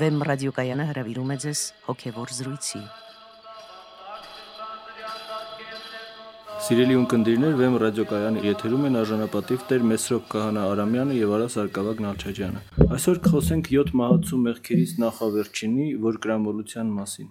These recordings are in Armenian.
Վեմ ռադիոկայանը հրավիրում է ձեզ հոգևոր զրույցի։ Սիրելի ունկնդիրներ, Վեմ ռադիոկայանի եթերում են արժանապատիվ Տեր Մեսրոպ Կահանա Արամյանը եւ Արա Սարգսակ Նալչաջյանը։ Այսօր կխոսենք 7 մահացու մեղքերից նախավերջինի, որ գրամոլության մասին։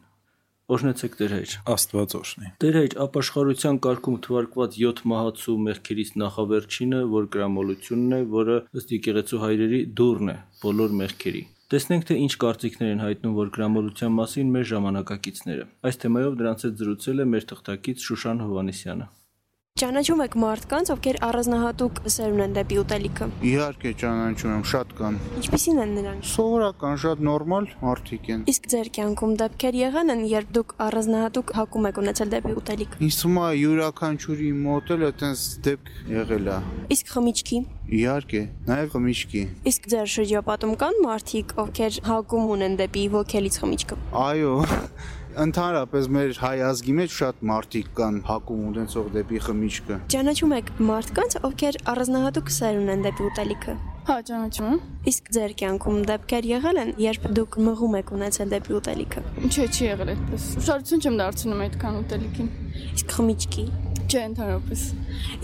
Օրհնեցեք Տեր հայր։ Աստված օրհնի։ Տեր հայր, ապաշխարության կարգում թվարկված 7 մահացու մեղքերից նախավերջինը, որ գրամոլությունն է, որը ըստ եկեղեցու հայրերի դուրն է բոլոր մեղքերի։ Տեսնենք թե ինչ կարծիքներ են հայտնում որ գրամոլության մասին մեր ժամանակակիցները։ Այս թեմայով դրանց հետ զրուցել է մեր թղթակից Շուշան Հովանեսյանը։ Ճանաչում եք մարդկանց, ովքեր առանձնահատուկ սերուն են դեպի ուտելիքը։ Իհարկե ճանաչում եմ, շատ կան։ Ինչպիսին են նրանք։ Սովորական, շատ նորմալ մարդիկ են։ Իսկ ձեր կյանքում դեպքեր եղան են, երբ դուք առանձնահատուկ հակում եք ունեցել դեպի ուտելիք։ Ինձ թվում է յուրաքանչյուրի մոտ էլ այտենց դեպք եղել է։ Իսկ խմիչքի։ Իհարկե, նաև խմիչքի։ Իսկ ձեր շրջապատում կան մարդիկ, ովքեր հակում ունեն դեպի ոգելից խմիչքը։ Այո, Ընդհանրապես մեր հայ ազգի մեջ շատ մարդիկ կան հակում ունեցող դեպի խմիչքը։ Ճանաչում եք մարդկանց, ովքեր առանձնահատուկ սեր ունեն դեպի ուտելիքը։ Հա, ճանաչում եմ։ Իսկ ձեր կյանքում դեպքեր եղել են, երբ դուք մղում եք ունեցել դեպի ուտելիքը։ Չէ, չի եղել այդպես։ Ուշադրություն չեմ դարձնում այդքան ուտելիքին։ Իսկ խմիչքի։ Չէ, ընդհանրապես։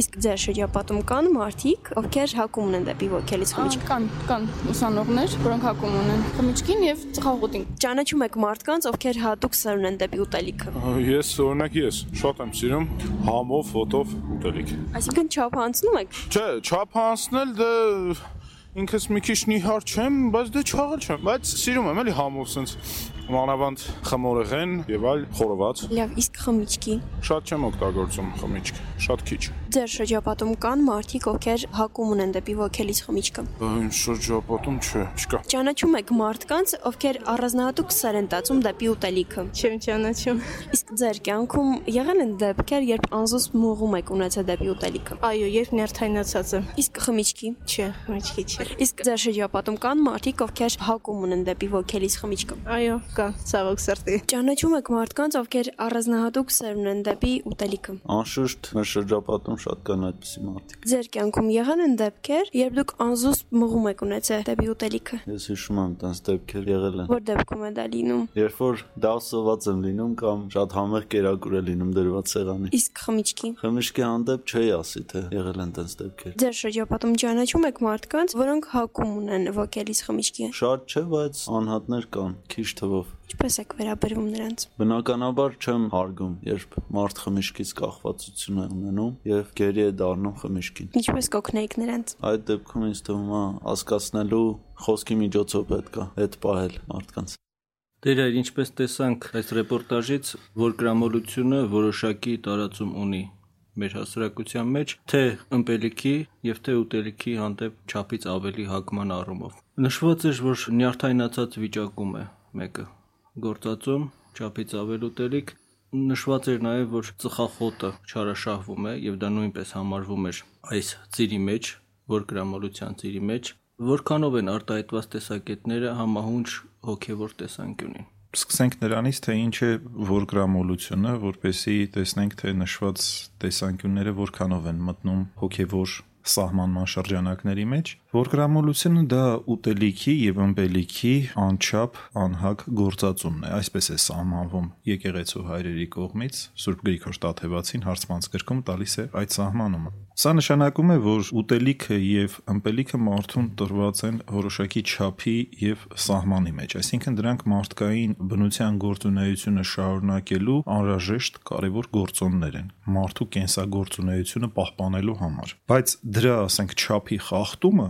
Իսկ ձեր շրջապատում կան մարդիկ, ովքեր հակում ունեն դեպի ոգելից խմիչք։ Կան, կան ուսանողներ, որոնք հակում ունեն խմիչքին եւ ծխախոտին։ Ճանաչում եք մարդկանց, ովքեր հատուկ սեր ունեն դեպի ուտելիքը։ Ես օրինակ ես շատ եմ սիրում համով, ֆոտով ուտելիք։ Այսինքն չափ անցնում եք։ Չէ, չափ անցնել դե ինքս մի քիչ նիհար չեմ, բայց դե չաղել չեմ, բայց սիրում եմ էլի համով sense մանավանդ խմորեղեն եւ այլ խորոված։ Լավ, իսկ խմիչքի։ Շատ չեմ օգտագործում խմիչք, շատ քիչ։ Ձեր շրջապատում կան մարդիկ, ովքեր հակում ունեն դեպի ոգելից խմիչքը։ Իմ շրջապատում չէ, չկա։ Ճանաչում եք մարդկանց, ովքեր առանձնահատուկ սեր են տածում դեպի ուտելիքը։ Չեմ ճանաչում։ Իսկ ձեր կյանքում եղել են դեպքեր, երբ անզուսպ մողում եք ունեցել դեպի ուտելիքը։ Այո, երբ ներթայնացած եմ։ Իսկ խմիչքի։ Չէ, խմիչքի չէ։ Իսկ ձեր շրջապատում կան մարդիկ, ովքեր հակում ունեն դեպի ոգելից խմիչքը։ Այո, կա, ցավոք սրտի։ Ճանաչում եք մարդկանց, ովքեր առանձնահատուկ սեր ունեն դեպի ուտելիքը։ Անշուշտ մեր շրջապատում շատ կան այդպիսի մարդիկ։ Ձեր կյանքում եղան են դեպքեր, երբ դուք անզուսպ մղում եք ունեցել դեպի ուտելիքը։ Ես հիշում եմ տես դեպքեր եղել են։ Որ դեպքում է դա լինում։ Երբ որ դասոված եմ լինում կամ շատ համեղ կերակուր է լինում դրված սեղանի։ Իսկ խմիչքի։ Խմիչքի հանդեպ չի ասի թե եղել են տես դեպքեր։ Ձեր շրջապատում ճանաչում եք մարդկանց, որոնք հակում ունեն ոգելից խմիչքի։ Շատ չէ, բայց անհատներ կան, քիչ թվով։ Ինչպես եք վերաբերվում նրանց։ Բնականաբար չեմ հարգում, երբ մարդ խմիչքից կախվածություն է ունենում եւ գերի է դառնում խմիչքին։ Ինչպես կօգնեիք նրանց։ Այդ դեպքում ինձ թվում է հասկացնելու խոսքի միջոցով պետքա այդ պահել մարդկանց։ Դեր այր ինչպես տեսանք այս ռեպորտաժից, որ գրամոլությունը որոշակի տարածում ունի մեր հասարակության մեջ, թե ըմպելիքի եւ թե ուտելիքի հանդեպ չափից ավելի հակման առումով։ Նշված է, որ նյարդայնացած վիճակում է մեկը գործածում, չափից ավել ուտելիք, նշված էր նաև, որ ծխախոտը չարաշահվում է եւ դա նույնպես համարվում էր այս ծիրի մեջ, որ գրամոլության ծիրի մեջ, որքանով են արտահայտված տեսակետները համահունչ հոգեվոր տեսանկյունին։ Սկսենք նրանից, թե ինչ է որգրամոլությունը, որպեսի տեսնենք, թե նշված տեսանկյունները որքանով են մտնում հոգեվոր սահմանման շրջանակների մեջ, որ գրամոլությունը դա ուտելիքի եւ ըմպելիքի անչափ անհակ գործածումն է, այսպես է սահմանվում եկեղեցու հայրերի կողմից Սուրբ Գրիգոր Տաթևացին հարցմանց գրքում տալիս է այդ սահմանումը։ Սա նշանակում է, որ ուտելիքը եւ ըմպելիքը մարդուն տրված են որոշակի չափի եւ սահմանի մեջ, այսինքն դրանք մարդկային բնության գործունեությունը շարունակելու անհրաժեշտ կարևոր գործոններ են մարդու կենսագործունեությունը պահպանելու համար։ Բայց դրա, ասենք, չափի խախտումը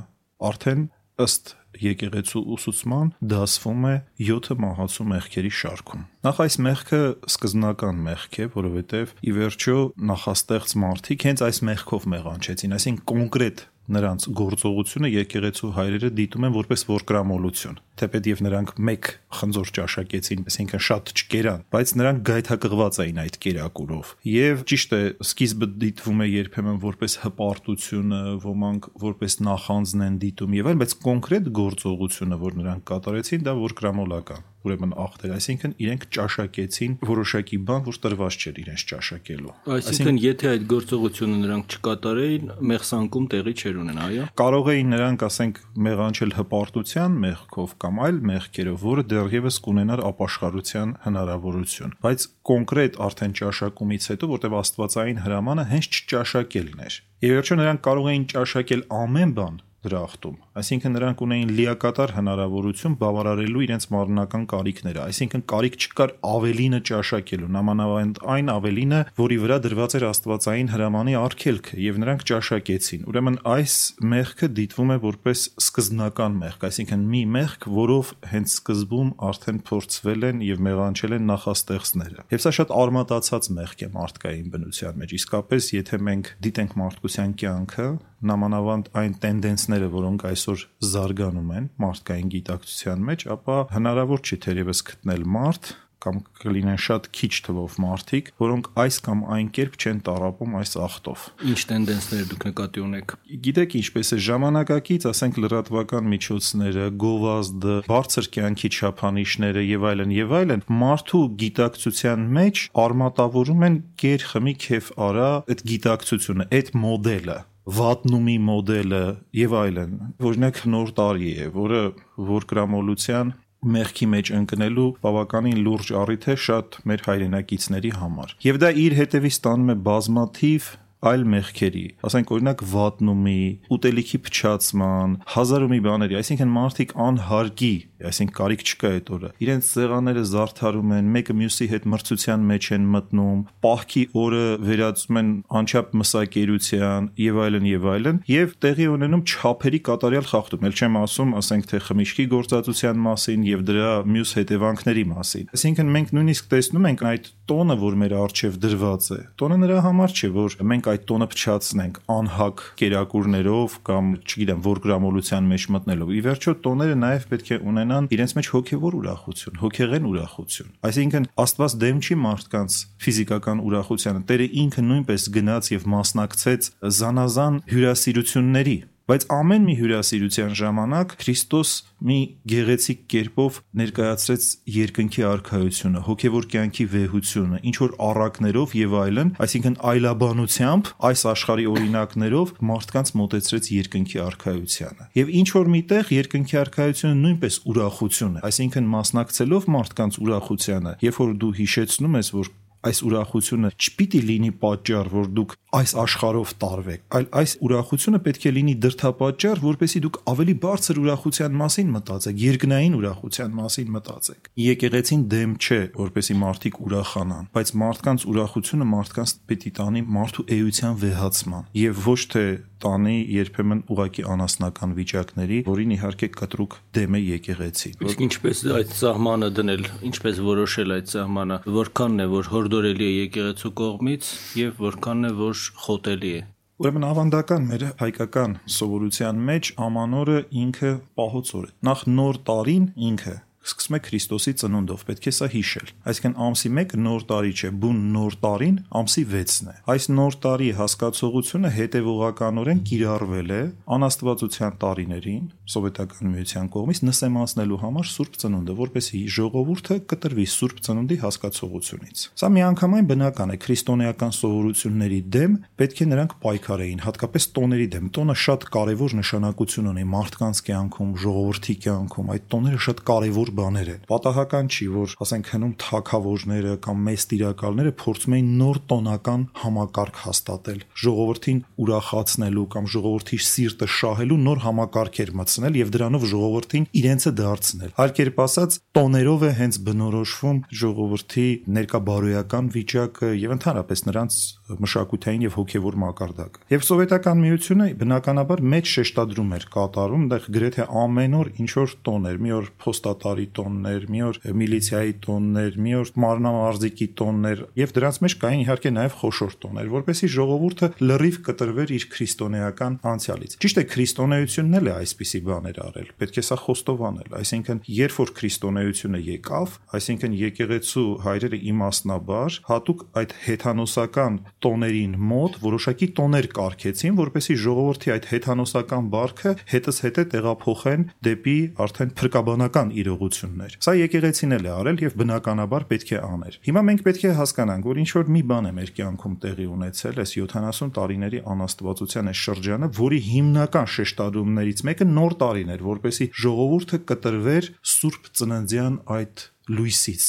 արդեն ըստ եկեղեցու ուսուցման դասվում է 7 մահացու մեղքերի շարքում։ Նախ այս մեղքը սկզբնական մեղք է, որովհետև ի վերջո նախաստեղծ մարդիկ հենց այս մեղքով մեղանչեցին, այսինքն կոնկրետ նրանց գործողությունը եկեղեցու հայրերը դիտում են որպես որկրամոլություն թեպետ եւ նրանք մեկ խնձոր ճաշակեցին այսինքն շատ չկերան բայց նրանք գայթակղված էին այդ կերակուրով եւ ճիշտ է սկիզբը դիտվում է երբեմն որպես հպարտությունը ոմանք որպես նախանձն են դիտում եւ այլ բայց կոնկրետ գործողությունը որ նրանք կատարեցին դա որկրամոլական ուրեմն ախտեր, այսինքն իրենք ճաշակեցին որոշակի բան, որ տրված չէր իրենց ճաշակելու։ Այսինքն եթե այդ գործողությունը նրանք չկատարեին, մեղսանկում տեղի չէր ունենա, այո։ Կարող էին նրանք, ասենք, մեղանչել հպարտության մեղքով կամ այլ մեղքերով, որը դեռևս կունենար ապաշխարության հնարավորություն, բայց կոնկրետ արդեն ճաշակումից հետո, որտեղ աստվածային հրամանը հենց չճաշակելն էր։ Եվ վերջո նրանք կարող էին ճաշակել ամեն բան, դրախտում։ Այսինքն նրանք ունեին լիակատար հնարավորություն բավարարելու իրենց մարմնական կարիքները, այսինքն կարիք չկար ավելինը ճաշակելու, նամանավանդ այն ավելինը, որի վրա դրված էր Աստվածային հրամանի արգելքը, եւ նրանք ճաշակեցին։ Ուրեմն այս մեղքը դիտվում է որպես սկզբնական մեղք, այսինքն մի մեղք, որով հենց սկզբում արդեն փորձվել են եւ մեղանչել են նախաստեղծները։ Եվ սա շատ արմատացած մեղք է մարդկային բնության մեջ։ Իսկապես, եթե մենք դիտենք մարդկության կյանքը, նամանավանդ այն տենդենսները, որոնք այսօր զարգանում են մարդկային գիտակցության մեջ, ապա հնարավոր չի թերևս գտնել մարդ կամ կլինեն շատ քիչ թվով մարդիկ, որոնք այս կամ այն կերպ չեն տարապում այս ախտով։ Ինչ տենդենսներ դուք նկատի ունեք։ Գիտեք ինչպես է ժամանակակից, ասենք լրատվական միջոցները, գովազդը, բարձր կյանքի չափանիշները եւ այլն եւ այլն մարդու գիտակցության մեջ արմատավորում են գեր խմի քեֆ արա այդ գիտակցությունը, այդ մոդելը վատնումի մոդելը եւ այլն օրինակ նոր տարի է որը որգրամոլության մեղքի մեջ ընկնելու բավականին լուրջ առիթ է շատ մեր հայրենակիցների համար եւ դա իր հետևից տանում է բազմաթիվ այլ մեղքերի, ասենք օրինակ վատնումի, ուտելիքի փչացման, հազար ու մի բաների, այսինքն մարդիկ անհարգի, այսինքն կարիք չկա այդ օրը։ Իրենց սեղանները զարդարում են, մեկը մյուսի հետ մրցության մեջ են մտնում, պահքի օրը վերածում են անչափ մսակերության եւ այլն եւ այլն, եւ տեղի ունենում չափերի կատարյալ խախտում։ Էլ չեմ ասում, ասենք թե խմիչքի գործածության մասին եւ դրա մյուս հետևանքների մասին։ Այսինքն մենք նույնիսկ տեսնում ենք այդ տոնը, որ մեր արժեվ դրված է։ Տոնը նրա համար չէ, որ մենք այդ տոնը փչացնենք անհակ կերակուրներով կամ չգիտեմ որ գրամոլության մեջ մտնելով։ Ի վերջո տոները նաև պետք է ունենան իրենց մեջ հոգևոր ուրախություն, հոգեղեն ուրախություն։ Այսինքն Աստված դեմ չի մարդկանց ֆիզիկական ուրախությանը։ Տերը ինքը նույնպես գնաց եւ մասնակցեց զանազան հյուրասիրությունների Բայց ամեն մի հյուրասիրության ժամանակ Քրիստոս մի գեղեցիկ կերպով ներկայացրեց երկնքի արխայությունը, հոգևոր կյանքի վեհությունը, ինչ որ առակներով եւ այլն, այսինքն այլաբանությամբ այս աշխարհի օրինակներով մարդկանց մոտեցրեց երկնքի արխայությանը։ Եվ ինչ որ միտեղ երկնքի արխայությունը նույնպես ուրախություն է, այսինքն մասնակցելով մարդկանց ուրախությանը, երբ որ դու հիշեցնում ես, որ այս ուրախությունը չպիտի լինի պատճառ, որ դուք այս աշխարհով տարվեք, այլ այս ուրախությունը պետք է լինի դրթապատճառ, որպեսզի դուք ավելի բարձր ուրախության մասին մտածեք, երկնային ուրախության մասին մտածեք։ Եկեղեցին դեմ չէ, որպեսզի մարդիկ ուրախանան, բայց մարդկանց ուրախությունը մարդկանց պետք է տանի մարդու էության վեհացման եւ ոչ թե տանի երբեմն ուղակի անասնական վիճակների, որին իհարկե կտրուկ դեմ է եկեղեցին։ Իսկ ինչպես այդ սահմանը դնել, ինչպես որոշել այդ սահմանը, որքանն է որ հորդորելի է եկեղեցու կողմից եւ որքանն է որ խոտելի է։ Ուրեմն ավանդական մեր հայկական սովորության մեջ ամանորը ինքը պահոց օր է։ Նախ նոր տարին ինքը սկսում է Քրիստոսի ծնունդով, պետք է սա հիշել։ Այսինքն ամսի 1 նոր տարի չէ, բուն նոր տարին ամսի 6-ն է։ Այս նոր տարի հասկացողությունը հետևողականորեն կիրառվել է անաստվածության տարիներին սովետական միության կողմից նսեմացնելու համար Սուրբ Ծնունդը, որպեսզի ժողովուրդը կտրվի Սուրբ Ծնունդի հասկացողությունից։ Սա միանգամայն բնական է քրիստոնեական սովորությունների դեմ պետք է նրանք պայքարեին, հատկապես տոների դեմ։ Տոնը շատ կարևոր նշանակություն ունի մարդկանց կյանքում, ժողովրդի կյանքում։ Այդ տոները շատ կարևոր բաներ են։ Պատահական չի, որ ասենք հնում թակավորները կամ մեծ տիրակալները փորձում էին նոր տոնական համակարգ հաստատել, ժողովրդին ուրախացնելու կամ ժողովրդի սիրտը շահելու նոր համակարգեր մտցնել եւ դրանով ժողովրդին իրենցը դարձնել։ Այլ կերպ ասած, տոներով է հենց բնորոշվում ժողովրդի ներկաբարոյական վիճակը եւ ընդհանրապես նրանց մշակութային եւ հոգեվոր մակարդակը։ Եվ սովետական միությունը բնականաբար մեծ շեշտադրում էր կատարում, այնտեղ գրեթե ամեն օր ինչ որ տոներ, մի օր փոստատարի տոններ, մի օր միլիցիայի տոններ, մի օր մարմնամարզիկի տոններ եւ դրանց մեջ կային իհարկե նաեւ խոշոր տոներ, որպեսզի ժողովուրդը լրիվ կտրվեր իր քրիստոնեական անցյալից։ Ճիշտ է, քրիստոնեությունն էլ է այսպիսի բաներ արել։ Պետք է սա խոստովանել, այսինքն երբ որ քրիստոնեությունը եկավ, այսինքն եկեղեցու հայրերը իմաստնաբար հատուկ այդ հեթանոսական տոներին մոտ որոշակի տոներ կարգեցին, որպեսզի ժողովրդի այդ հեթանոսական բարքը հետս հետե տեղափոխեն դեպի արդեն փրկաբանական իրողություն գործողություններ։ Սա եկեղեցին էլ է արել եւ բնականաբար պետք է աներ։ Հիմա մենք պետք է հասկանանք, որ ինչ որ մի բան է մեր կյանքում տեղի ունեցել, այս 70 տարիների անաստվածության այս շրջանը, որի հիմնական շեշտադրումներից մեկը նոր տարին էր, որպեսի ժողովուրդը կտրվեր Սուրբ Ծննդյան այդ լույսից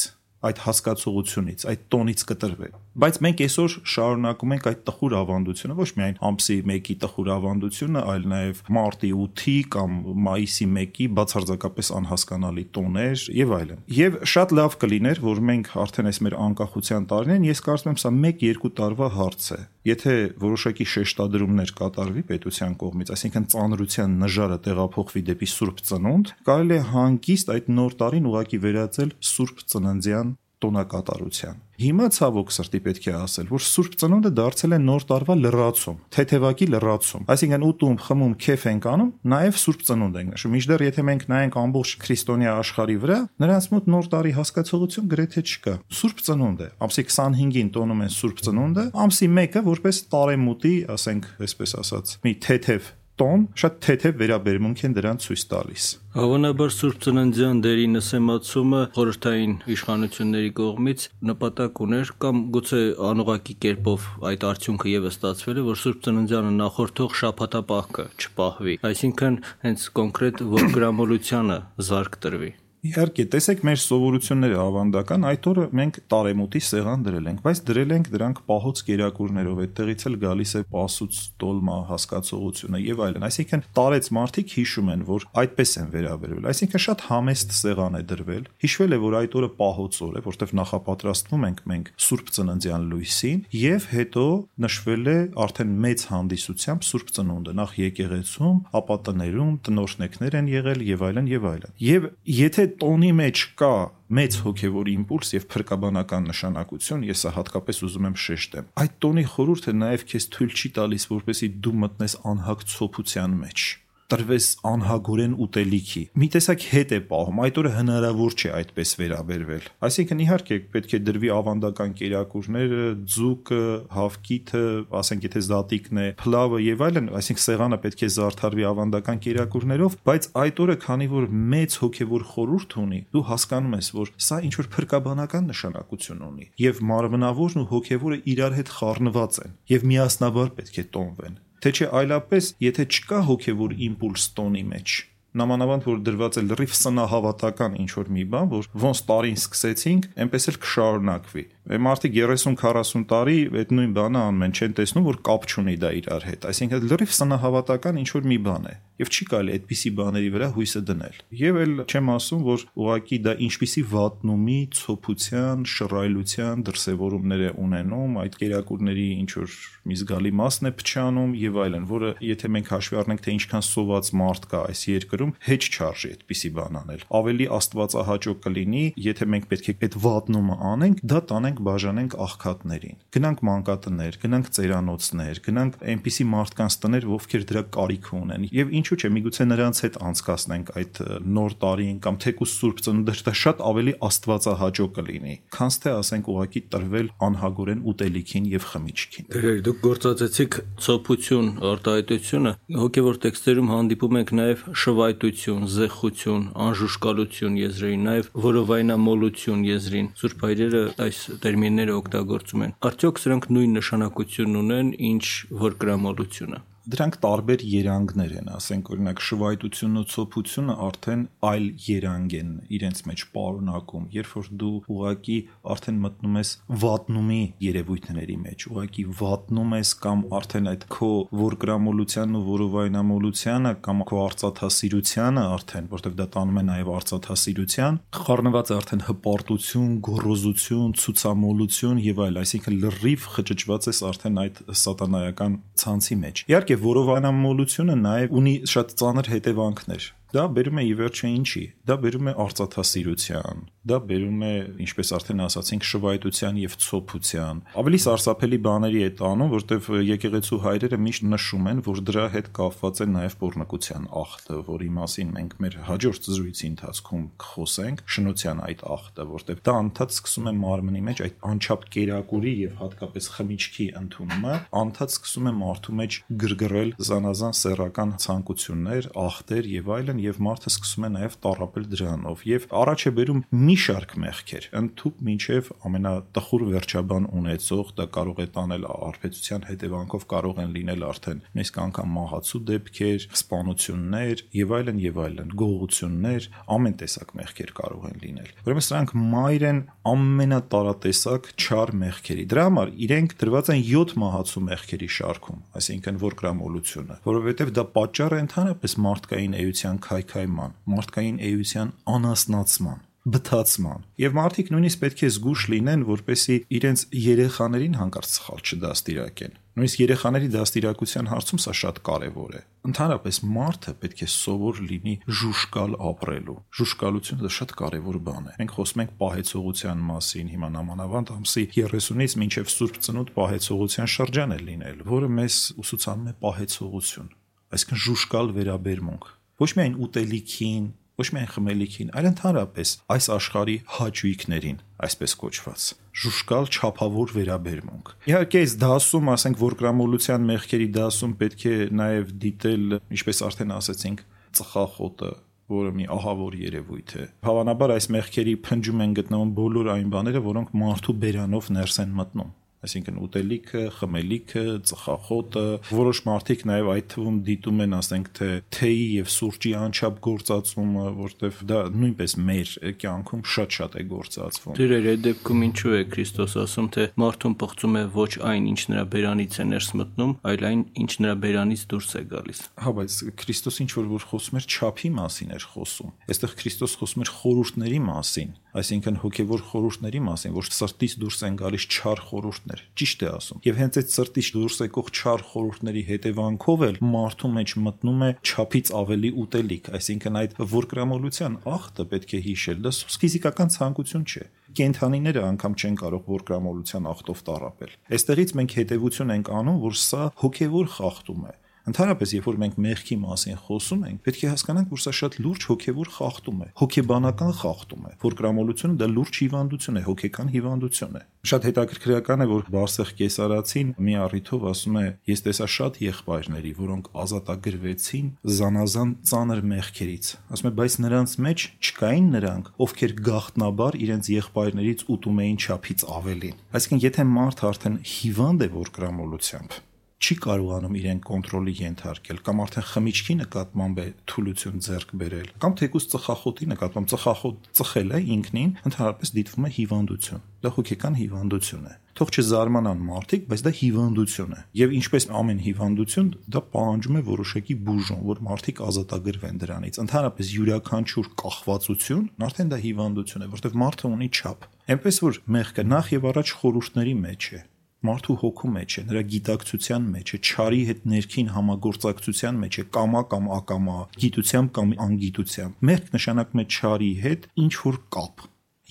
այդ հասկացողությունից, այդ տոնից կտրվել։ Բայց մենք այսօր շարունակում ենք այդ տխուր ավանդությունը, ոչ միայն ամսի 1-ի տխուր ավանդությունը, այլ նաև մարտի 8-ի կամ մայիսի 1-ի բացարձակապես անհասկանալի տոներ եւ այլն։ Եվ շատ լավ կլիներ, որ մենք արդեն այս մեր անկախության տարին, ես կարծում եմ սա 1-2 տարվա հարց է։ Եթե որոշակի շեշտադրումներ կատարվի պետության կողմից, այսինքն ծանրության նժարը տեղափոխվի դեպի Սուրբ Ծնունդ, կարելի է հանգիստ այդ նոր տարին ուղակի վերածել Սուրբ Ծննդյան տոնակատարության։ Հիմա ցավոք սրտի պետք է ասել, որ Սուրբ Ծնունդը դարձել է նոր տարվա լրացում, թեթևակի լրացում։ Այսինքն ուտում, խմում, քեֆ ենք անում, նաև Սուրբ Ծնունդ ենք նշում։ Միջդեռ եթե մենք նայենք ամբողջ քրիստոնյա աշխարհի վրա, նրանց մոտ նոր տարի հասկացողություն գրեթե չկա։ Սուրբ Ծնունդ է։ Ամսի 25-ին տոնում են Սուրբ Ծնունդը, ամսի 1-ը որպես տարեմուտի, ասենք, այսպես ասած, մի թեթև տոն շատ թեթև վերաբերմունք են դրան ցույց տալիս։ Հավանաբար Սուրբ Ծննդյան դերի նսեմացումը խորհրդային իշխանությունների կողմից նպատակ ուներ կամ գուցե անուղակի կերպով այդ արդյունքը եւս ստացվել է, որ Սուրբ Ծննդյանը նախորդող շաբաթապահքը չպահվի, այսինքն հենց կոնկրետ ողգրամոլությանը զարգ տրվի։ Իհարկե, տեսեք մեր սովորությունները ավանդական, այդ օրը մենք տարեմուտի սեղան դրել ենք, բայց դրել ենք դրանք պահոց կերակուրներով, այդտեղից էլ գալիս է պասուց տոլմա հասկացողությունը եւ այլն։ Այսինքն տարեց մարդիկ հիշում են, որ այդպես են վերաբերվել։ Այսինքն շատ համեստ սեղան է դրվել։ Հիշվել է, որ այդ օրը պահոց օր է, որտեղ նախապատրաստվում ենք մենք Սուրբ Ծննդյան լույսին եւ հետո նշվել է արդեն մեծ հանդիսությամբ Սուրբ Ծնունդը, նախ եկեղեցում, ապա տներում, տնորշնեկներ են եղել եւ այլն եւ այլն։ Եվ եթե տոնի մեջ կա մեծ հոգևոր իմպուլս եւ փրկաբանական նշանակություն, ես սա հատկապես ուզում եմ շեշտեմ։ Այդ տոնի խորհուրդը նաեւ քեզ թույլ չի տալիս, որպեսի դու մտնես անհագ ցոփության մեջ տրվես անհագորեն ուտելիքի։ Մի տեսակ հետ է պահում, այդ օրը հնարավոր չէ այդպես վերաբերվել։ Այսինքն իհարկե պետք է դրվի ավանդական կերակուրները, ձուկը, հավկիթը, ասենք եթե զատիկն է, փլավը եւ այլն, այսինքն սեղանը պետք է զարդարվի ավանդական կերակուրներով, բայց այդ օրը քանի որ մեծ հոգեվոր խորուրդ ունի, դու հասկանում ես, որ սա ինչ որ փրկաբանական նշանակություն ունի եւ մարմնավորն ու հոգեվորը իրար հետ խառնված են եւ միասնաբար պետք է տոնվեն թե չէ այլապես, եթե չկա հոգևոր իմպուլս տոնի մեջ, նամանավանդ որ դրված է լրիվ սնահավատական ինչ որ մի բան, որ ոնց տարին սկսեցինք, այնպես էլ կշարունակվի։ Մարդիկ 30-40 տարի այդ նույն բանը անում են, չեն տեսնում, որ կապ չունի դա իրար հետ։ Այսինքն լրիվ սնահավատական ինչ որ մի բան է եւ չի կարելի այդպիսի բաների վրա հույսը դնել։ Եվ էլ չեմ ասում, որ ուղակի դա ինչպիսի վատնումի, ցոփության, շռայլության դրսևորումներ է ունենում, այդ կերակուրների ինչ որ մի զգալի մասն է փչանում եւ այլն, որը եթե մենք հաշվի առնենք, թե ինչքան սոված մարդ կա այս երկրում, հեչ չարժի այդպիսի բան անել։ Ավելի աստվածահաճո կլինի, եթե մենք պետք է այդ վատնումը անենք, դա տանենք գնանք բաժանենք աղքատներին։ Գնանք մանկատներ, գնանք ծերանոցներ, գնանք այնպիսի մարդկանց տներ, ովքեր դրա կարիք ունեն։ Եվ ինչու՞ չէ, միգուցե նրանց հետ անցկացնենք այդ նոր տարին կամ թեկուս Սուրբ Ծնունդը, դա շատ ավելի աստվածահաճո կլինի, քան թե ասենք ուղակի տրվել անհագորեն ուտելիքին եւ խմիչքին։ Դերեր դուք գործածեցիք ցոփություն, արտահայտությունը, հոգեվոր տեքստերում հանդիպում ենք նաեւ շվայտություն, զեղխություն, անժուշկալություն եզրին, նաեւ որովայնամոլություն եզրին։ Սուրբ հայրերը այս տերմինները օգտագործում են։ Արդյոք սրանք նույն նշանակություն ունեն, ինչ որ գրամոլությունը դրանք տարբեր երանգներ են, ասենք օրինակ շվայտությունն ու ցոփությունը արդեն այլ երանգ են իրենց մեջ պարունակում, երբ որ դու ուղակի արդեն մտնում ես վատնումի երևույթների մեջ, ուղակի վատնում ես կամ արդեն այդ քո որգրամոլությանն ու որովայնամոլությանը կամ քո արծաթասիրությանը արդեն, որտեղ դա տանում է նաև արծաթասիրության, խառնված արդեն հպարտություն, գոռոզություն, ցուցամոլություն եւ այլ, այսինքն լրիվ խճճված ես արդեն այդ սատանայական ցանցի մեջ։ Իհարկե որովայնամոլությունը նաև ունի շատ ծանր հետևանքներ Դա բերում է ի վերջո ինչի։ Դա բերում է արծաթասիրության, դա բերում է, ինչպես արդեն ասացինք, շվայտության եւ ցոփության։ Ավելի սարսափելի բաների է տանում, որտեվ եկեղեցու հայրերը միշտ նշում են, որ դրա հետ կապված է նաեւ pornokության ախտը, որի մասին մենք մեր հաջորդ զրույցի ընթացքում կխոսենք, շնության այդ ախտը, որտեվ դա անդադ սկսում է մարմնի մեջ այդ անչափ կերակուրի եւ հատկապես խմիչքի ընդունումը, անդադ սկսում է մարդու մեջ գրգռել զանազան սեռական ցանկություններ, ախտեր եւ այլն եւ մարդը սկսում է նաեւ տարապել դրանով եւ առաջ է բերում մի շարք մեղքեր ընդཐུպ մինչեւ ամենատխուր վերջաբան ունեցող դա կարող է տանել արբեցության հետևանքով կարող են լինել արդեն նույնիսկ անգամ մահացու դեպքեր, սպանություններ եւ այլն եւ այլն, գողություններ, ամեն տեսակ մեղքեր կարող են լինել։ Ուրեմն սրանք մայր են ամենատարատեսակ չար մեղքերի։ Դրա համար իրենք դրված են 7 մահացու մեղքերի շարքում, այսինքն որգրամոլությունը, որովհետև դա պատճառ է ընդհանրապես մարդկային էության քայքայման, մարդկային էության անասնացման բթացման։ Եվ մարդիկ նույնիսկ պետք է զգուշ լինեն, որպեսի իրենց երեխաներին հանկարծ սխալ չդաստիարակեն։ Նույնիսկ երեխաների դաստիարակության հարցում սա շատ կարևոր է։ Ընդհանրապես մարդը պետք է սովոր լինի ժուշկալ ապրելու։ Ժուշկալությունը դա շատ կարևոր բան է։ Մենք խոսում ենք պահեցողության մասին, հիմա նամանավանդ ամսի 30-ից մինչև Սուրբ Ծնունդ պահեցողության շրջան է լինել, որը մեզ ուսուցանում է պահեցողություն, այսինքն ժուշկալ վերաբերմունք։ Ոչ միայն ուտելիքին, ոչ միայն խմելիքին, այլ ընդհանրապես այս աշխարհի հաճույքներին, այսպես կոչված ժուշկալ չափավոր վերաբերմունք։ Իհարկե, այս դասում, ասենք, որ գրամոլության մեղքերի դասում պետք է նաև դիտել, ինչպես արդեն ասացինք, ծխախոտը, որը մի ահավոր երևույթ է։ Հավանաբար այս մեղքերի փնջում են գտնվում բոլոր այն բաները, որոնք մարդու բերանով ներս են մտնում այսինքն ուտելիքը, խմելիքը, ծխախոտը, որոշ մարդիկ նաև այդ թվում դիտում են, ասենք թե թեյի եւ սուրճի անչափ գործածումը, որտեվ դա նույնպես մեր կյանքում շատ-շատ է գործածվում։ Դերեր այդ դեպքում ինչու է Քրիստոս ասում, թե մարդուն պղծում է ոչ այն, ինչ նրա բերանից է ներս մտնում, այլ այն, ինչ նրա բերանից դուրս է գալիս։ Հա, բայց Քրիստոս ինչ որ որ խոսում էր չափի մասին էր խոսում։ Այստեղ Քրիստոս խոսում էր խորհուրդների մասին, այսինքն հոգևոր խորհուրդների մասին, որ սրտից դուրս են գալիս չար խորհուրդներ։ Ճիշտ է ասում։ Եվ հենց այդ սրտից դուրս եկող չար խորհուրդների հետևանքով էլ մարդու մեջ մտնում է չափից ավելի ուտելիք, այսինքն այդ որկրամոլության ախտը պետք է հիշել, դա ֆիզիկական ցանկություն չէ կենթանիները անգամ չեն կարող որկրամոլության ախտով տարապել։ Այստեղից մենք հետևություն ենք անում, որ սա հոգևոր խախտում է Ընդհանրապես, երբ որ մենք մեղքի մասին խոսում ենք, պետք է հասկանանք, որ սա շատ լուրջ հոգևոր խախտում է, հոգեբանական խախտում է, որ գրամոլությունը դա լուրջ հիվանդություն է, հոգեկան հիվանդություն է։ Շատ հետաքրքրական է, որ Բարսեղ Կեսարացին մի առիթով ասում է. «Ես տեսա շատ եղբայրների, որոնք ազատագրվեցին զանազան ծանր մեղքերից»։ Ասում է, բայց նրանց մեջ չկային նրանք, ովքեր գախտնաբար իրենց եղբայրներից ուտում էին չափից ավելին։ Այսինքն, եթե մարդ արդեն հիվանդ է որ գրամոլությամբ, չի կարողանում իրեն կոնտրոլի ենթարկել կամ արդեն խմիչքի նկատմամբ է թուլություն ձեռք բերել կամ թեկուս ծխախոտի նկատմամբ ծխախոտ ծխելը ինքնին ընդհանրապես դիտվում է հիվանդություն դա հոգեկան հիվանդություն է թող չզարմանան մարդիկ բայց դա հիվանդություն է եւ ինչպես ամեն հիվանդություն դա պահանջում է որոշակի բուժում որ մարդիկ ազատագրվեն դրանից ընդհանրապես յուրաքանչյուր կախվածություն արդեն դա հիվանդություն է որտեղ մարդը ունի չափ այնպես որ մեղքը նախ եւ առաջ խորհուրդների մեջ է մարդու հոգու մեջ է, նրա գիտակցության մեջ է, ճարի հետ ներքին համագործակցության մեջ է, կամա կամ ակամա, գիտությամբ կամ անգիտությամբ։ Մեղք նշանակում է ճարի հետ ինչ որ կապ։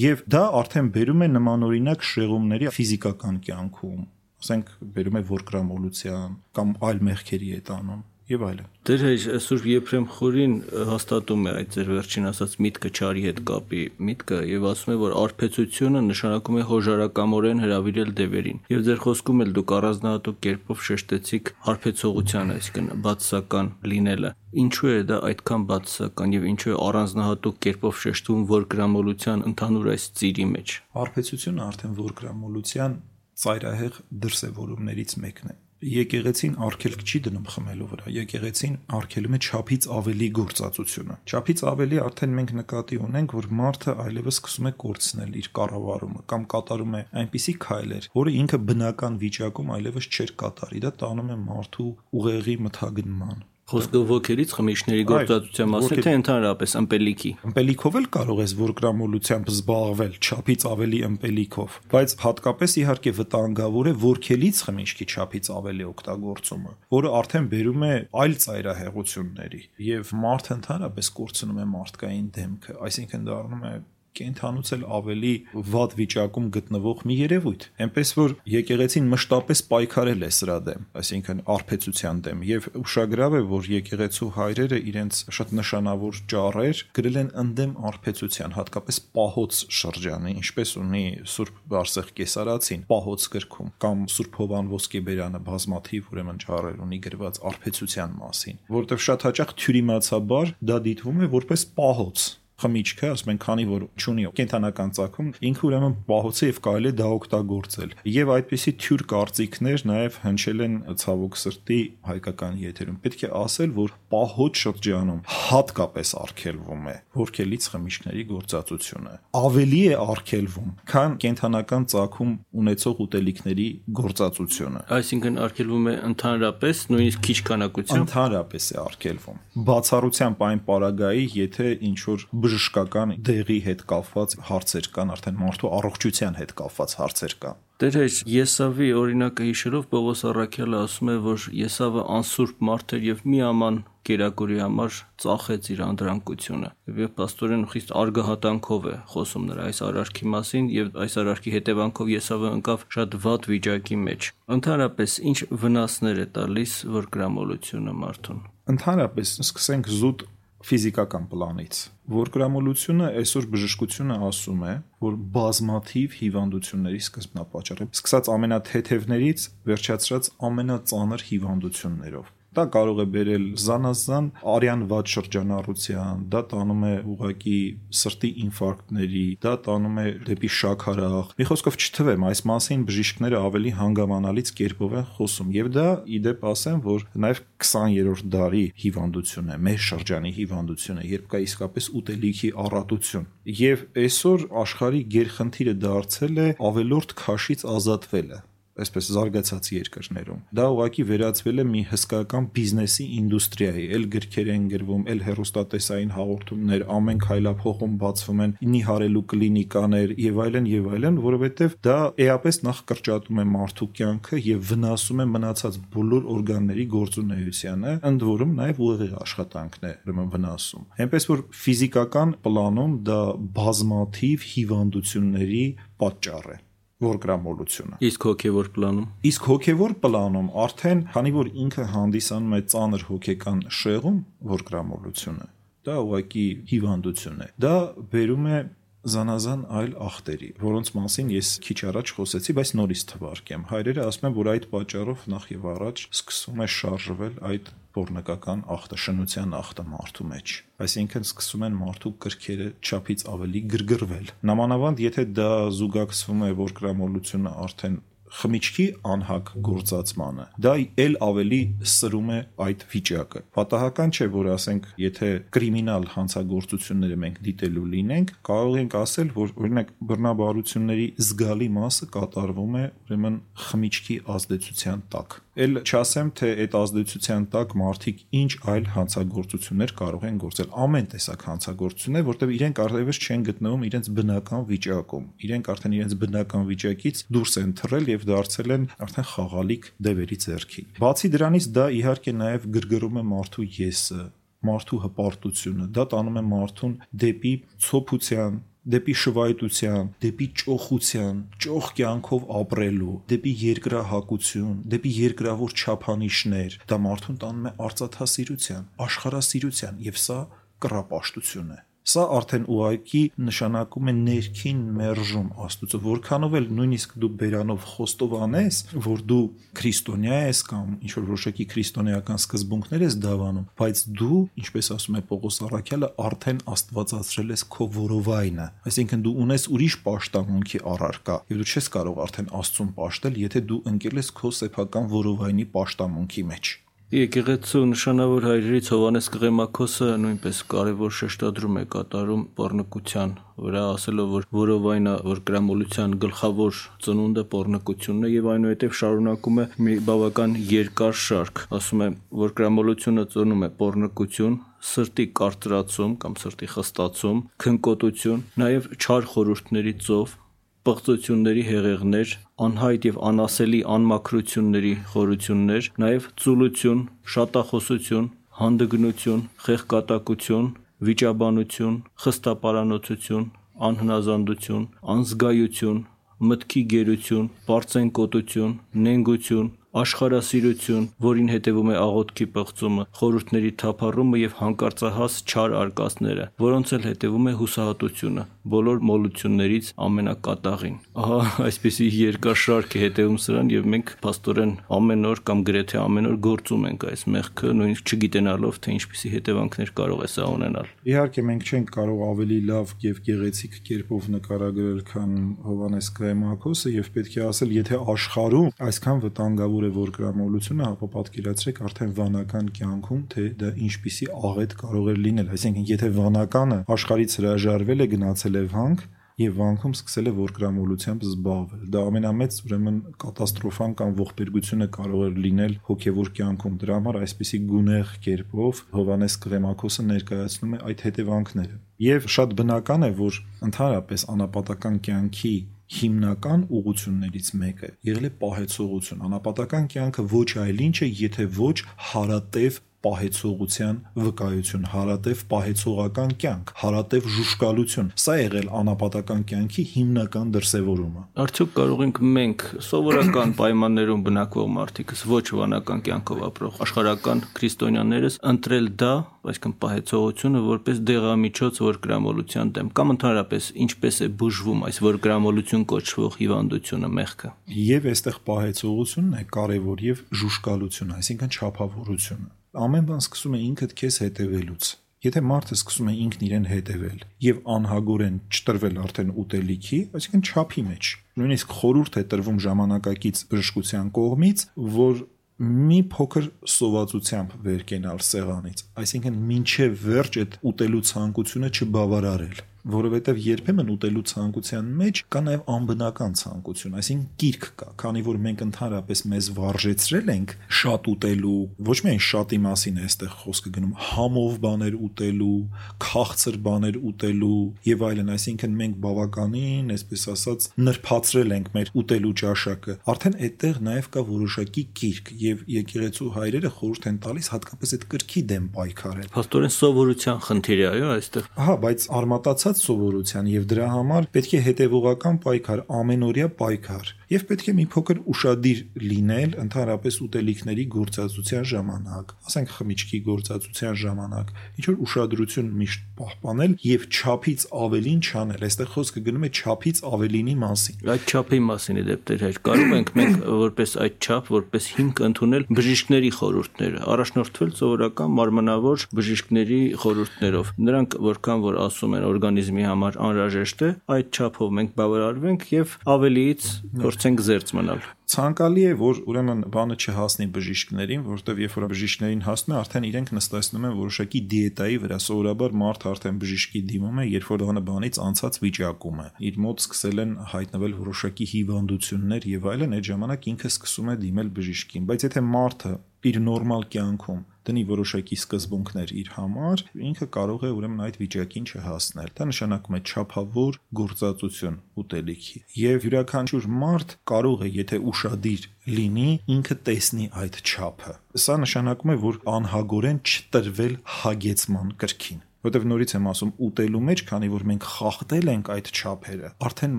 Եւ դա արդեն բերում է նմանօրինակ շեղումների ֆիզիկական կյանքում ասենք բերում է որկրամոլության կամ այլ մեղքերի հետ անում եւ այլն։ Դեր հայ Սուրբ Եփրեմ խորին հաստատում է այդ ձեր վերջին ասած միտքը ճարի հետ կապի միտքը եւ ասում է որ արփեցությունը նշանակում է հոժարակամորեն հravirել դևերին։ Եվ ձեր խոսքում էլ դուք առանձնահատուկ կերպով շեշտեցիք արփեցողության, այսինքն բացասական լինելը։ Ինչու է դա այդքան բացասական եւ ինչու է առանձնահատուկ կերպով շեշտվում որ գրամոլության ընդհանուր այս ծիրի մեջ։ Արփեցությունը արդեն որ գրամոլության ծայրահեղ դրսևորումներից մեկն է եկեղեցին արգելք չի դնում խմելու վրա։ Եկեղեցին արգելում է ճափից ավելի գործածությունը։ Ճափից ավելի արդեն մենք նկատի ունենք, որ մարդը այլևս սկսում է կորցնել իր կառավարումը կամ կատարում է այնպիսի քայլեր, որը ինքը բնական վիճակում այլևս չէր կատարի։ Դա տանում է մարդու ուղեղի մթագնման Խոսքը ոգերից խմիչքների գործածության մասին թե ընդհանրապես ըմպելիքի։ Ըմպելիքով էլ կարող ես որգրամոլությամբ զբաղվել, չափից ավելի ըմպելիքով, բայց հատկապես իհարկե վտանգավոր է ողքելից խմիչքի չափից ավելի օգտագործումը, որը արդեն բերում է այլ ծայրահեղությունների եւ մարդ ընդհանրապես կորցնում է մարդկային դեմքը, այսինքն դառնում է կենթանուց էլ ավելի վատ վիճակում գտնվող մի երևույթ։ Էնպես որ եկեղեցին մշտապես պայքարել է սրա դեմ, այսինքն արփեցության դեմ եւ ուշագրավ է, որ եկեղեցու հայրերը իրենց շատ նշանավոր ճառեր գրել են ընդդեմ արփեցության, հատկապես պահոց շրջանի, ինչպես ունի Սուրբ Բարսեղ Կեսարացին պահոց գրքում կամ Սուրբ Հովան Ոսկեբերյանը բազմաթիվ ուրեմն ճառեր ունի գրված արփեցության մասին, որտեղ շատ հաճախ թյուրիմացաբար դա դիտվում է որպես պահոց խմիչքը, ասում են, քանի որ ճունի կենթանական ցակում, ինքը ուրեմն պահոց է եւ կարելի է դա օգտագործել։ Եվ այդպիսի թյուր կարծիքներ նաեւ հնչել են ցավոք սրտի հայկական եթերում։ Պետք է ասել, որ պահոց շրջանում հատկապես արգելվում է որքելից խմիչքների գործածությունը։ Ավելի է արգելվում, քան կենթանական ցակում ունեցող ուտելիքների գործածությունը։ Այսինքն արգելվում է ընդհանրապես, նույնիսկ քիչ քանակությամբ։ Ընդհանրապես է արգելվում։ Բացառությամբ այն պարագայի, եթե ինչ որ բժշկական դեղի հետ կապված հարցեր կան, արդեն մարդու առողջության հետ կապված հարցեր կան։ Տերհեր Եսավի օրինակը հիշելով Պողոս Առաքյալը ասում է, որ Եսավը անսուրբ մարդ էր եւ մի աման կերակուրի համար ծախեց իր անդրանկությունը։ Եվ աստորեն խիստ արգահատանքով է խոսում նրա այս արարքի մասին եւ այս արարքի հետևանքով Եսավը ընկավ շատ վատ վիճակի մեջ։ Ընդհանրապես ինչ վնասներ է տալիս որ գրամոլությունը մարդուն։ Ընդհանրապես սկսենք զուտ ֆիզիկական պլանից։ Որգրամոլությունը այսօր բժշկությունը ասում է, որ բազմաթիվ հիվանդությունների սկզբնապատճառ է, սկսած ամենաթեթևներից վերջացրած ամենածանր հիվանդություններով Դա կարող է բերել զանազան արյան վատ շրջանառության, դա տանում է ուղակի սրտի ինֆարկտների, դա տանում է դեպի շաքարախ։ Մի խոսքով չթվեմ, այս մասին բժիշկները ավելի հանգամանալից կերպով են խոսում եւ դա իդեպ ասեմ, որ նաեւ 20-րդ դարի հիվանդություն է, մեր շրջանի հիվանդություն է, երբ կա իսկապես ուտելիքի առատություն։ Եվ այսօր աշխարհի գերխնդիրը դարձել է ավելորդ քաշից ազատվելը այսպես զարգացած երկրներում։ Դա ուղղակի վերածվել է մի հսկայական բիզնեսի ինդուստրիայի, ել գրքեր են գրվում, ել հերոստատեսային հաղորդումներ, ամեն քայլափոխում բացվում են նիհարելու կլինիկաներ եւ այլն եւ այլն, որովհետեւ դա էապես նախ կրճատում է մարդու կյանքը եւ վնասում է մնացած բոլոր օրգանների գործունեությանը, ընդ որում նաեւ ուղիղ աշխատանքն է ուրեմն վնասում։ Հեմպես որ ֆիզիկական պլանում դա բազմաթիվ հիվանդությունների պատճառ է որգրամոլությունը։ Իսկ հոգևոր պլանում։ Իսկ հոգևոր պլանում արդեն, քանի որ ինքը հանդիսանում է ծանր հոգեկան շեղում, որգրամոլությունը, դա ուղղակի հիվանդություն է։ Դա բերում է զանազան այլ ախտերի, որոնց մասին ես քիչ առաջ խոսեցի, բայց նորից թվարկեմ։ Հայրերը ասում են, որ այդ պատճառով նախ եւ առաջ սկսում է շարժվել այդ փորնկական ախտը, շնության ախտը մարդու մեջ։ Այսինքն սկսում են մարդու կրքերը չափից ավելի գրգռվել։ Նամանավանդ եթե դա զուգակցվում է, որ գրամոլությունը արդեն խմիչքի անհակ գործածմանը դա ել ավելի սրում է այդ վիճակը պատահական չէ որ ասենք եթե կրիմինալ հանցագործությունները մենք դիտելու լինենք կարող ենք ասել որ օրինակ բռնաբարությունների զգալի մասը կատարվում է ուրեմն խմիչքի ազդեցության տակ ել չասեմ թե այդ ազդեցության տակ մարդիկ ինչ այլ հանցագործություններ կարող են գործել ամեն տեսակ հանցագործություններ որտեղ իրենք արդյունքից չեն գտնվում իրենց բնական վիճակում իրենք արդեն իրենց բնական վիճակից դուրս են թռել եւ դարձել են արդեն խաղալիք դևերի ձեռքի բացի դրանից դա իհարկե նաեւ գրգռում է մարդու եսը մարդու հպարտությունը դա տանում է մարդուն դեպի ցոփության դեպի շվայտության, դեպի ճոխության, ճոխ կյանքով ապրելու, դեպի երկրահակություն, դեպի երկրավոր չափանիշներ, դա մարդուն տանում է արծաթասիրության, աշխարհասիրության եւ սա կռապաշտություն է։ Սա արդեն ուղակի նշանակում է ներքին մերժում Աստծո, որքանով էլ նույնիսկ դու բերանով խոստովանես, որ դու քրիստոնյա ես կամ ինչ որ որոշակի քրիստոնեական սկզբունքներ ես դավանում, բայց դու, ինչպես ասում է Պողոս Առաքյալը, արդեն աստվածացրել ես քո որովայնը։ Այսինքն դու ունես ուրիշ պաշտամունքի առարկա, եւ դու չես կարող արդեն Աստծուն պաշտել, եթե դու ընկել ես քո սեփական որովայնի պաշտամունքի մեջ։ Եկեղեցու նշանավոր հայրերից Հովանես Կղեմակոսը նույնպես կարևոր շեշտադրում է կատարում պառնկության վրա, ասելով, որ որովայնը որ գրամոլության գլխավոր ծնունդը պառնկությունն է եւ այնուհետեւ շարունակում է մի բավական երկար շարք, ասում է, որ գրամոլությունը ծնում է պառնկություն, սրտի կարծրացում կամ սրտի խստացում, քնկոտություն, նաև չար խորհուրդների ծով, պղծությունների հեղեղներ, անհայտ եւ անասելի անմակրությունների խորություններ, նաեւ ծուլություն, շատախոսություն, հանդգնություն, խեղկատակություն, վիճաբանություն, խստապարանոցություն, անհնազանդություն, անզգայություն, մտքի գերություն, པարծենկոտություն, նենգություն, աշխարհասիրություն, որին հետևում է աղոթքի պղծումը, խորհուրդների թափառումը եւ հանկարծահաս չար արկածները, որոնց էլ հետևում է հուսահատությունը, բոլոր մոլություններից ամենակատաղին։ Ահա այսպեսի երկար շարք է հետևում սրան եւ մենք փաստորեն ամեն օր կամ գրեթե ամեն օր գործում ենք այս մեղքը, նույնիսկ չգիտենալով թե ինչպիսի հետևանքներ կարող է սա ունենալ։ Իհարկե մենք չենք կարող ավելի լավ եւ գեղեցիկ կերպով նկարագրել, քան Հովանես Կրեմակոսը եւ պետք է ասել, եթե աշխարհում այսքան վտանգավոր է որգրամոլությունը, ապա պատկերացրեք արդեն վանական կյանքում, թե դա ինչպիսի աղետ կարող է լինել։ Այսինքն, եթե վանականը աշխարից հրաժարվել է գնացել է վանք, եւ վանքում սկսել է որգրամոլությամբ զբաղվել։ Դա ամենամեծ ուրեմն կատաստրոֆան կամ ողբերգությունը կարող է լինել հոգեվոր կյանքում։ Դրա համար այսպիսի գունեղ կերպով Հովանես Կրեմակոսը ներկայացնում է այդ հետևանքները։ Եվ շատ բնական է, որ ընդհանրապես անապատական կյանքի հիմնական ուղություններից մեկը եղել է պահեցողություն։ Անապատական կյանքը ոչ այլ ինչ է, եթե ոչ հարատև պահեցողության վկայություն, հարատև պահեցողական կյանք, հարատև ժուշկալություն։ Սա եղել անապատական կյանքի հիմնական դրսևորումը։ Արդյոք կարող ենք մենք սովորական պայմաններում բնակվող մարդիկս ոչ վանական կյանքով ապրող աշխարհական քրիստոնյաներս ընտրել դա, այսինքն պահեցողությունը որպես դեղամիջոց որգրամոլության դեմ կամ ընդհանրապես ինչպես է բուժվում այս որգրամոլություն կոչվող հիվանդությունը մեղքը։ Եվ այստեղ պահեցողությունն է կարևոր եւ ժուշկալությունը, այսինքն չափավորությունը ամեն բան սկսում է ինքդ քեզ հետևելուց։ Եթե մարդը սկսում է ինքն իրեն հետևել եւ անհագորեն չտրվել արդեն ուտելիքի, այսինքն չափի մեջ, նույնիսկ խորուրդ է տրվում ժամանակակից բժշկության կողմից, որ մի փոքր սովածությամբ վեր կենալ սեղանից, այսինքն ինչև վերջ այդ ուտելու ցանկությունը չբավարարել որովհետև երբեմն ուտելու ցանկության մեջ կա նաև անբնական ցանկություն, այսինքն կիրք կա, քանի որ մենք ընդհանրապես մեզ վարժեցրել ենք շատ ուտելու, ոչ միայն շատի մասին է այստեղ խոսքը գնում, համով բաներ ուտելու, քաղցր բաներ ուտելու եւ այլն, այսինքն մենք բավականին, այսպես ասած, նրբացրել ենք մեր ուտելու ճաշակը։ Արդեն այդտեղ նաև կա որոշակի կիրք եւ եկեղեցու հայրերը խորհուրդ են տալիս հատկապես այդ կրքի դեմ պայքարել։ Փաստորեն սովորության խնդիր է, այո, այստեղ։ Ահա, բայց արմատացած ստացած սովորության եւ դրա համար պետք է հետեւողական պայքար, ամենօրյա պայքար եւ պետք է մի փոքր ուրախadir լինել ընդհանրապես ուտելիքների գործածության ժամանակ, ասենք խմիչքի գործածության ժամանակ, ինչ որ ուշադրություն միշտ պահպանել եւ չափից ավելին չանել։ Այստեղ խոսքը գնում է չափից ավելինի մասին։ Այդ չափի մասին է դեպտեր հայր։ Կարող ենք մենք որպես այդ չափ, որպես հիմք ընդունել բժիշկների խորհուրդները, առաջնորդվել սովորական մարմնավոր բժիշկների խորհուրդներով։ Նրանք որքան որ ասում են օրգանիզմ օրգանիզմի համար անհրաժեշտ է, այդ չափով մենք բավարարվենք եւ ավելիից փորձենք զերծ մնալ ցանկալի է որ ուրեմն բանը չհասնի բժիշկներին, որովհետև երբ որ բժիշկներին հասնում է, արդեն իրենք նստեցնում են որոշակի դիետայի վրա։ Սովորաբար մարդ արդեն բժիշկի դիմում է, երբ որ դանը բանից անցած վիճակում է։ Իր մոտ սկսել են հայտնվել որոշակի հիվանդություններ եւ այլն, այդ ժամանակ ինքը սկսում է դիմել բժիշկին։ Բայց եթե մարդը իր նորմալ կյանքում դնի որոշակի սկզբունքներ իր համար, ինքը կարող է ուրեմն այդ վիճակին չհասնել։ Դա նշանակում է չափավոր գործածություն ուտելիքի։ Եվ յուրաքանչյուր մարդ կարող է, եթե ուշադիր լինի, ինքը տեսնի այդ չափը։ Սա նշանակում է, որ անհագորեն չտրվել հագեցման կրքին որտեվ նորից եմ ասում ուտելու մեջ, քանի որ մենք խախտել ենք այդ չափերը, արդեն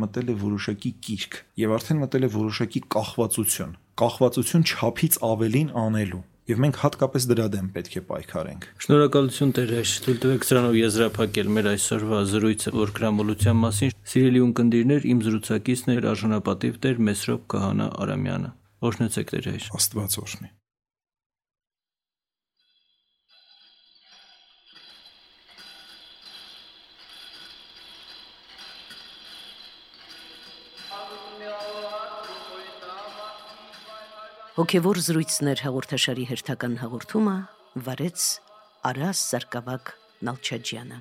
մտել է որոշակի կիրք եւ արդեն մտել է որոշակի կախվածություն։ Կախվածություն չափից ավելին անելու Եվ մենք հատկապես դրա դեմ պետք է պայքարենք։ Շնորհակալություն Տեր Հեշ, թույլ տվեք սրանով եզրափակել մեր այսօրվա զրույցը որգրամոլության մասին։ Սիրելի ունկնդիրներ, իմ զրուցակիցն էր արժանապատիվ Տեր Մեսրոպ Կահանա Արամյանը։ Օրհնեցեք Տեր Հեշ։ Աստված օրհնի։ Հոգևոր զրույցներ հաղորդաշարի հերթական հաղորդումը վարեց Արաս Սարգսակ Նալչաջյանը